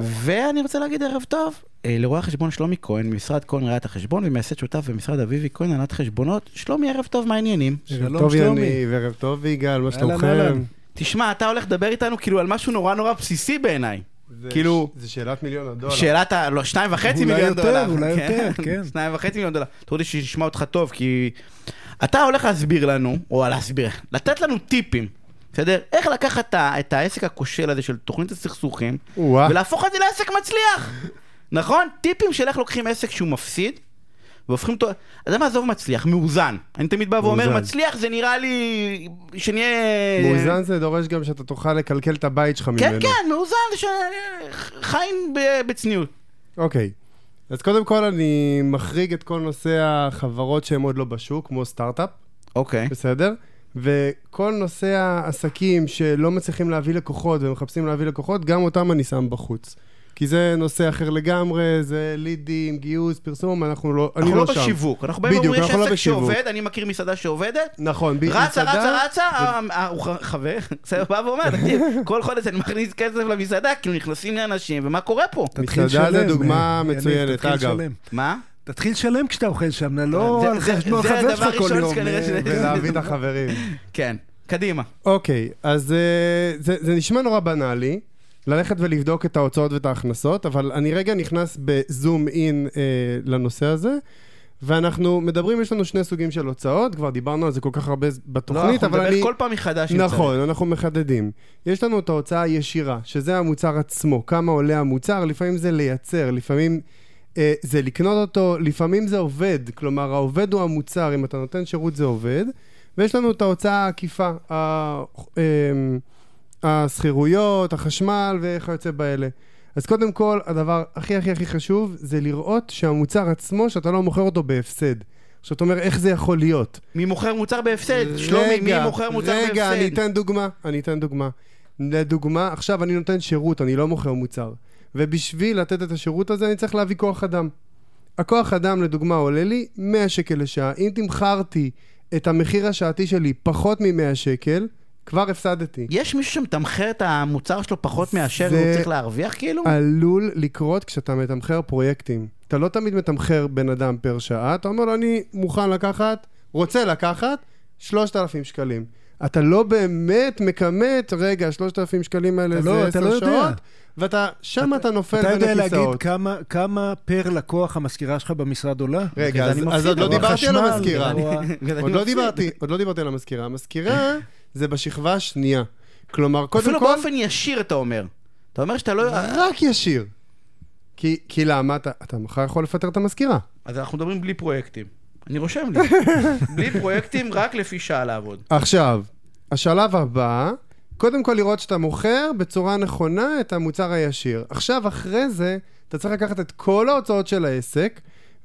ואני רוצה להגיד ערב טוב אה, לרואה החשבון שלומי כהן, ממשרד כהן ראיית החשבון ומייסד שותף במשרד אביבי כהן, הנהלת חשבונות. שלומי, ערב טוב, מה העניינים? שלום, טוב שלומי. יניב, ערב טוב ויגאל, מה שלומכם? תשמע, אתה הולך לדבר איתנו כאילו על משהו נורא נורא בסיסי בעיניי. זה- כאילו- זה שאלת מיליון הדולר. שאלת ה... לא, שניים וחצי אולי מיליון יותר, דולר. אולי יותר, כן. שניים וחצי מיליון דולר. אתה רוצה שישמע אותך טוב, כי... אתה הולך להסביר לנו, או להסביר, לתת לנו טיפים, בסדר? איך לקחת את העסק הכושל הזה של תוכנית הסכסוכים. ולהפוך את זה לעסק מצליח. נכון? טיפים של איך לוקחים עסק שהוא מפסיד, והופכים אותו... אתה יודע מה, עזוב מצליח, מאוזן. אני תמיד בא ואומר. מצליח זה נראה לי... שנהיה... מאוזן זה דורש גם שאתה תוכל לקלקל את הבית שלך ממנו. כן, כן, מאוזן, ש... חיים בצניעות. אוקיי. אז קודם כל אני מחריג את כל נושא החברות שהן עוד לא בשוק, כמו סטארט-אפ, אוקיי. בסדר? וכל נושא העסקים שלא מצליחים להביא לקוחות ומחפשים להביא לקוחות, גם אותם אני שם בחוץ. כי זה נושא אחר לגמרי, זה לידים, גיוס, פרסום, אנחנו לא, אני אנחנו לא לא שם. בשיווק, אנחנו באים בדיוק, ואומרים, יש אנחנו לא עסק בשיווק. שעובד, אני מכיר מסעדה שעובדת, נכון, ב- רצה, רצה, רצה, אה, אה, הוא חבר, בסדר, בא ואומר, תקשיב, כל חודש אני מכניס כסף למסעדה, כאילו נכנסים לאנשים, ומה קורה פה? מסעדה זה דוגמה מצוינת, אגב. מה? תתחיל לשלם כשאתה אוכל שם, לא על חשבון חבר שלך כל יום. אה, ולהביא את החברים. כן, קדימה. אוקיי, אז אה, זה, נשמע נורא בנאלי, ללכת ולבדוק את ההוצאות ואת ההכנסות, אבל אני רגע נכנס בזום אין אה, לנושא הזה, ואנחנו מדברים, יש לנו שני סוגים של הוצאות, כבר דיברנו על זה כל כך הרבה לא, בתוכנית, אנחנו אבל נדבר אני... כל פעם מחדש. אם צריך. נכון, אנחנו מחדדים. יש לנו את ההוצאה הישירה, שזה המוצר עצמו, כמה עולה המוצר, לפעמים זה לייצר, לפעמים זה לקנות אותו, לפעמים זה עובד, כלומר העובד הוא המוצר, אם אתה נותן שירות זה עובד, ויש לנו את ההוצאה העקיפה, אה, השכירויות, החשמל וכיוצא באלה. אז קודם כל, הדבר הכי הכי הכי חשוב זה לראות שהמוצר עצמו, שאתה לא מוכר אותו בהפסד. עכשיו אתה אומר, איך זה יכול להיות? מי מוכר מוצר בהפסד? שלומי, מי רגע, מוכר מוצר בהפסד? רגע, אני אתן דוגמה, אני אתן דוגמה. לדוגמה, עכשיו אני נותן שירות, אני לא מוכר מוצר. ובשביל לתת את השירות הזה, אני צריך להביא כוח אדם. הכוח אדם, לדוגמה, עולה לי 100 שקל לשעה. אם תמכרתי את המחיר השעתי שלי פחות מ-100 שקל, כבר הפסדתי. יש מישהו שמתמחר את המוצר שלו פחות מאשר הוא צריך להרוויח כאילו? עלול לקרות כשאתה מתמחר פרויקטים. אתה לא תמיד מתמחר בן אדם פר שעה, אתה אומר לו, אני מוכן לקחת, רוצה לקחת, 3,000 שקלים. אתה לא באמת מכמת, רגע, 3,000 שקלים האלה אתה זה לא- אתה 10 לא יודע. שעות, ואתה, שם אתה נופל אתה בין יודע להגיד הכיסאות. כמה- כמה פר לקוח המזכירה שלך במשרד עולה? רגע, אז, אז עוד לא דיברתי על המזכירה. עוד לא. דיברתי, עוד לא דיברתי על המזכירה. המזכירה זה בשכבה השנייה. כלומר, קודם אפילו כל, באופן ישיר אתה אומר. אתה אומר שאתה לא... רק ישיר. כי, כי למה? אתה, אתה מחר יכול לפטר את המזכירה. אז אנחנו מדברים בלי פרויקטים. אני רושם לי. בלי פרויקטים, רק לפי שעה לעבוד. עכשיו, השלב הבא, קודם כל לראות שאתה מוכר בצורה נכונה את המוצר הישיר. עכשיו, אחרי זה, אתה צריך לקחת את כל ההוצאות של העסק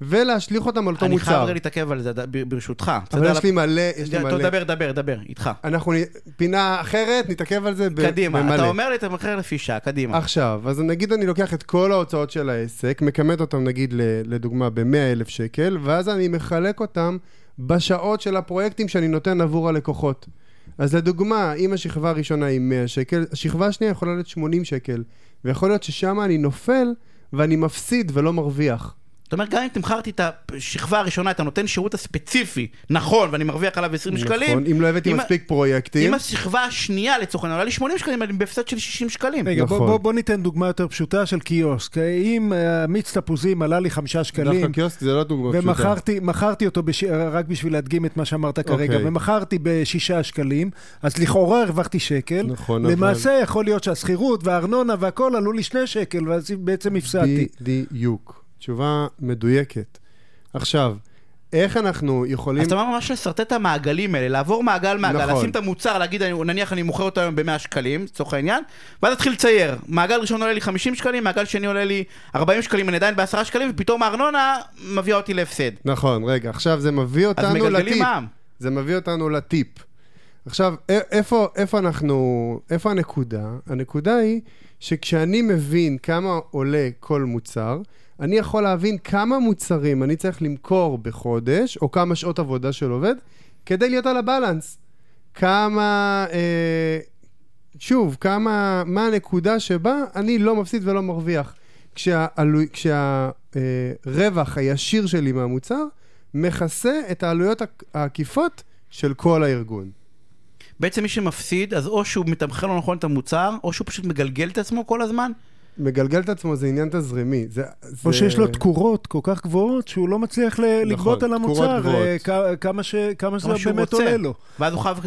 ולהשליך אותם על אותו אני חייב מוצר. רגע להתעכב על זה, ברשותך. אבל? יש לי מלא, יש לי מלא. דבר, דבר, דבר, איתך. אנחנו, פינה אחרת, נתעכב על זה ב- קדימה, במלא. אתה אומר לי, אתה מכר לפי שעה, קדימה. עכשיו, אז נגיד אני לוקח את כל ההוצאות של העסק, מכמת אותם נגיד לדוגמה ב-100 אלף שקל, ואז אני מחלק אותם בשעות של הפרויקטים שאני נותן עבור הלקוחות. אז לדוגמה, אם השכבה הראשונה היא 100 שקל, השכבה השנייה יכולה להיות 80 שקל, ויכול להיות ששם אני נופל ואני מפסיד ולא מרוויח. זאת אומרת, גם אם תמכרתי את השכבה הראשונה, אתה נותן שירות הספציפי, נכון, ואני מרוויח עליו 20 שקלים. נכון, אם לא הבאתי מספיק פרויקטים, אם השכבה השנייה, לצורך העניין, עולה לי 80 שקלים, אני בהפסד של 60 שקלים. רגע, בוא, נכון. בוא, בוא ניתן דוגמה יותר פשוטה של קיוסק. אם אה, מיץ תפוזים עלה לי חמישה שקלים, דווקא קיוסק זה לא דוגמה פשוטה. ומכרתי מכרתי אותו, בש... רק בשביל להדגים את מה שאמרת כרגע, אוקיי. ומכרתי בשישה שקלים, אז לכאורה הרווחתי שקל. נכון, אבל- למעשה יכול להיות שהשכירות והארנונה והכל עלו לי שני שקל, ואז בעצם הפסדתי. בדיוק. תשובה מדויקת. עכשיו, איך אנחנו יכולים... אז אתה אומר ממש לשרטט את המעגלים האלה, לעבור מעגל מעגל, נכון. לשים את המוצר, להגיד, אני- נניח אני מוכר אותו היום ב-100 שקלים, לצורך העניין, ואז להתחיל לצייר. מעגל ראשון עולה לי 50 שקלים, מעגל שני עולה לי 40 שקלים, אני עדיין ב-10 שקלים, ופתאום הארנונה מביאה אותי להפסד. נכון, רגע, עכשיו זה מביא אותנו לטיפ. מע"מ. זה מביא אותנו לטיפ. עכשיו, איפה, איפה אנחנו, איפה הנקודה? הנקודה היא שכשאני מבין כמה עולה כל מוצר, אני יכול להבין כמה מוצרים אני צריך למכור בחודש, או כמה שעות עבודה של עובד, כדי להיות על הבלנס. כמה, אה, שוב, כמה, מה הנקודה שבה אני לא מפסיד ולא מרוויח. כשהרווח כשה, אה, הישיר שלי מהמוצר מכסה את העלויות העק- העקיפות של כל הארגון. בעצם מי שמפסיד, אז או שהוא מתמחר לא נכון את המוצר, או שהוא פשוט מגלגל את עצמו כל הזמן. מגלגל את עצמו זה עניין תזרימי. זה, זה... או שיש לו תקורות כל כך גבוהות שהוא לא מצליח ל- לגבות על המוצר. אה, כמה ש- כמה שזה באמת. עולה לו. ואז הוא חייב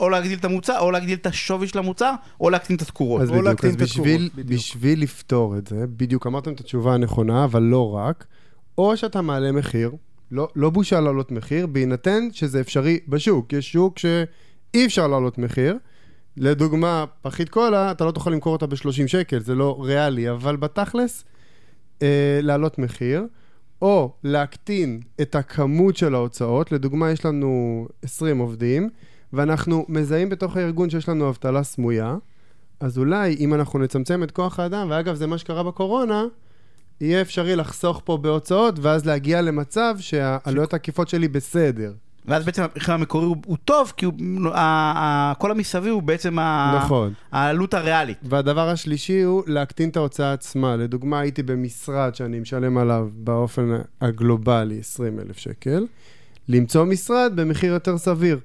או להגדיל את המוצר, או להגדיל את השווי של המוצר, או להקטין את התקורות. אז בדיוק, אז התקורות, בשביל, בדיוק. בשביל לפתור את זה, בדיוק אמרתם את התשובה הנכונה, אבל לא רק, או שאתה מעלה מחיר, לא, לא בושה להעלות מחיר, בהינתן שזה אפשרי בשוק. יש שוק שאי אפשר להעלות מחיר. לדוגמה, פחית קולה, אתה לא תוכל למכור אותה ב-30 שקל, זה לא ריאלי, אבל בתכלס, אה, להעלות מחיר, או להקטין את הכמות של ההוצאות. לדוגמה, יש לנו 20 עובדים, ואנחנו מזהים בתוך הארגון שיש לנו אבטלה סמויה, אז אולי אם אנחנו נצמצם את כוח האדם, ואגב, זה מה שקרה בקורונה, יהיה אפשרי לחסוך פה בהוצאות, ואז להגיע למצב שהעלויות העקיפות שלי בסדר. ואז בעצם המחיר המקורי הוא, הוא טוב, כי הוא, ה, ה, כל המסביב הוא בעצם ה, נכון. העלות הריאלית. והדבר השלישי הוא להקטין את ההוצאה עצמה. לדוגמה, הייתי במשרד שאני משלם עליו באופן הגלובלי 20 אלף שקל, למצוא משרד במחיר יותר סביר.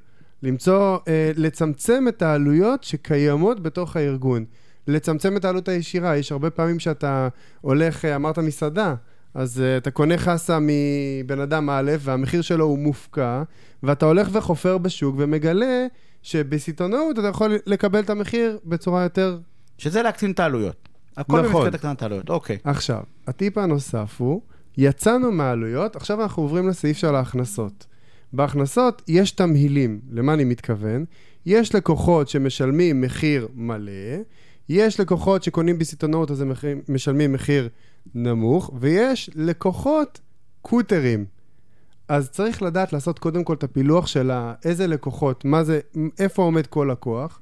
למצוא, אה, לצמצם את העלויות שקיימות בתוך הארגון. לצמצם את העלות הישירה. יש הרבה פעמים שאתה הולך, אה, אמרת מסעדה, אז uh, אתה קונה חסה מבן אדם א', והמחיר שלו הוא מופקע, ואתה הולך וחופר בשוק ומגלה שבסיטונאות אתה יכול לקבל את המחיר בצורה יותר... שזה להקטין את העלויות. הכל נכון. במסגרת הקטנת העלויות, אוקיי. עכשיו, הטיפ הנוסף הוא, יצאנו מהעלויות, עכשיו אנחנו עוברים לסעיף של ההכנסות. בהכנסות יש תמהילים, למה אני מתכוון? יש לקוחות שמשלמים מחיר מלא, יש לקוחות שקונים בסיטונאות אז הם משלמים מחיר נמוך, ויש לקוחות קוטרים. אז צריך לדעת לעשות קודם כל את הפילוח של איזה לקוחות, מה זה, איפה עומד כל לקוח,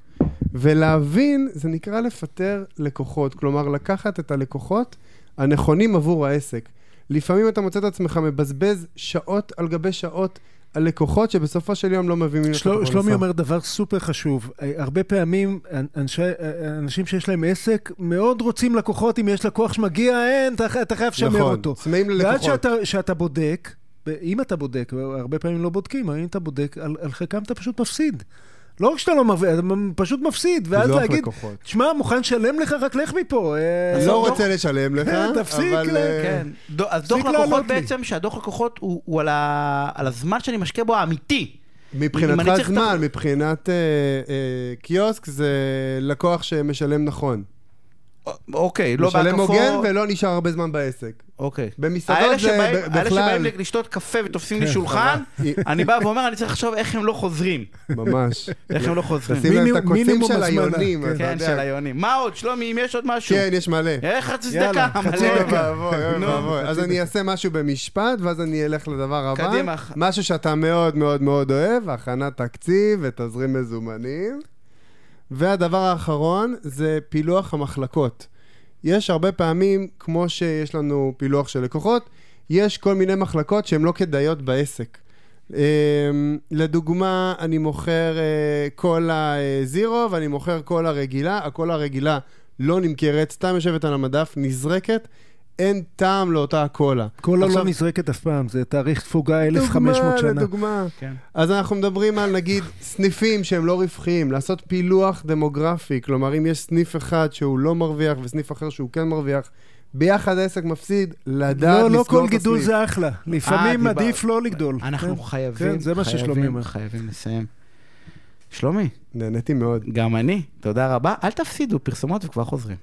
ולהבין, זה נקרא לפטר לקוחות, כלומר לקחת את הלקוחות הנכונים עבור העסק. לפעמים אתה מוצא את עצמך מבזבז שעות על גבי שעות על לקוחות שבסופו של יום לא מביאים לך פרנסה. שלומי אומר דבר סופר חשוב. אה, הרבה פעמים אנשי, אה, אנשים שיש להם עסק מאוד רוצים לקוחות, אם יש לקוח שמגיע, אין, אתה, אתה חייב לשמר נכון, אותו. צמאים ואז ללקוחות. שאתה, שאתה בודק, אם אתה בודק, הרבה פעמים לא בודקים, אם אתה בודק, על, על חלקם אתה פשוט מפסיד. לא רק שאתה לא מרוויח, אתה פשוט מפסיד, ואז לא להגיד. תשמע, מוכן לשלם לך, רק לך מפה. אה, לא דוח- רוצה לשלם לך, תפסיק, אבל... ל- אה, כן. אז דוח תפסיק לקוחות לעלות. בעצם, שהדוח לקוחות הוא, על, הזמן שאני משקיע בו האמיתי. מבחינתך זמן, מבחינת אה, אה, קיוסק זה לקוח שמשלם נכון. אוקיי, לא משלם בהקפות. הוגן ולא נשאר הרבה זמן בעסק. אוקיי. במסעדות האלה זה שבאים, ב- האלה בכלל- שבאים לשתות קפה ותופסים לי כן, שולחן, אני בא ואומר, אני צריך לחשוב איך הם לא חוזרים. ממש. איך הם לא חוזרים. תשים להם את הקוצים של. היונים, כן. של היונים. מה עוד, שלומי, אם יש עוד משהו? כן, יש מלא. איך חצי יאללה, דקה? חצי דקה. אז אני אעשה משהו במשפט, ואז אני אלך לדבר הבא. קדימה. משהו שאתה מאוד מאוד מאוד אוהב, הכנת תקציב ותזרים מזומנים. והדבר האחרון זה פילוח המחלקות. יש הרבה פעמים, כמו שיש לנו פילוח של לקוחות, יש כל מיני מחלקות שהן לא כדאיות בעסק. Um, לדוגמה, אני מוכר uh, קולה uh, זירו ואני מוכר קולה רגילה, הקולה הרגילה לא נמכרת, סתם יושבת על המדף, נזרקת, אין טעם לאותה הקולה. קולה עכשיו- לא נזרקת אף פעם, זה תאריך תפוגה 1500 דוגמה, שנה. לדוגמה. כן. אז אנחנו מדברים על נגיד סניפים שהם לא רווחיים, לעשות פילוח דמוגרפי, כלומר אם יש סניף אחד שהוא לא מרוויח וסניף אחר שהוא כן מרוויח, ביחד העסק מפסיד, לדעת לא, לא לסגור כל את גידול הסניף. זה אחלה. לפעמים אה, עדיף לא לגדול. אנחנו כן. חייבים, כן, זה מה ששלומי חייבים, אומר. חייבים לסיים. שלומי, נהניתי מאוד. גם אני, תודה רבה. אל תפסידו, פרסומות וכבר חוזרים.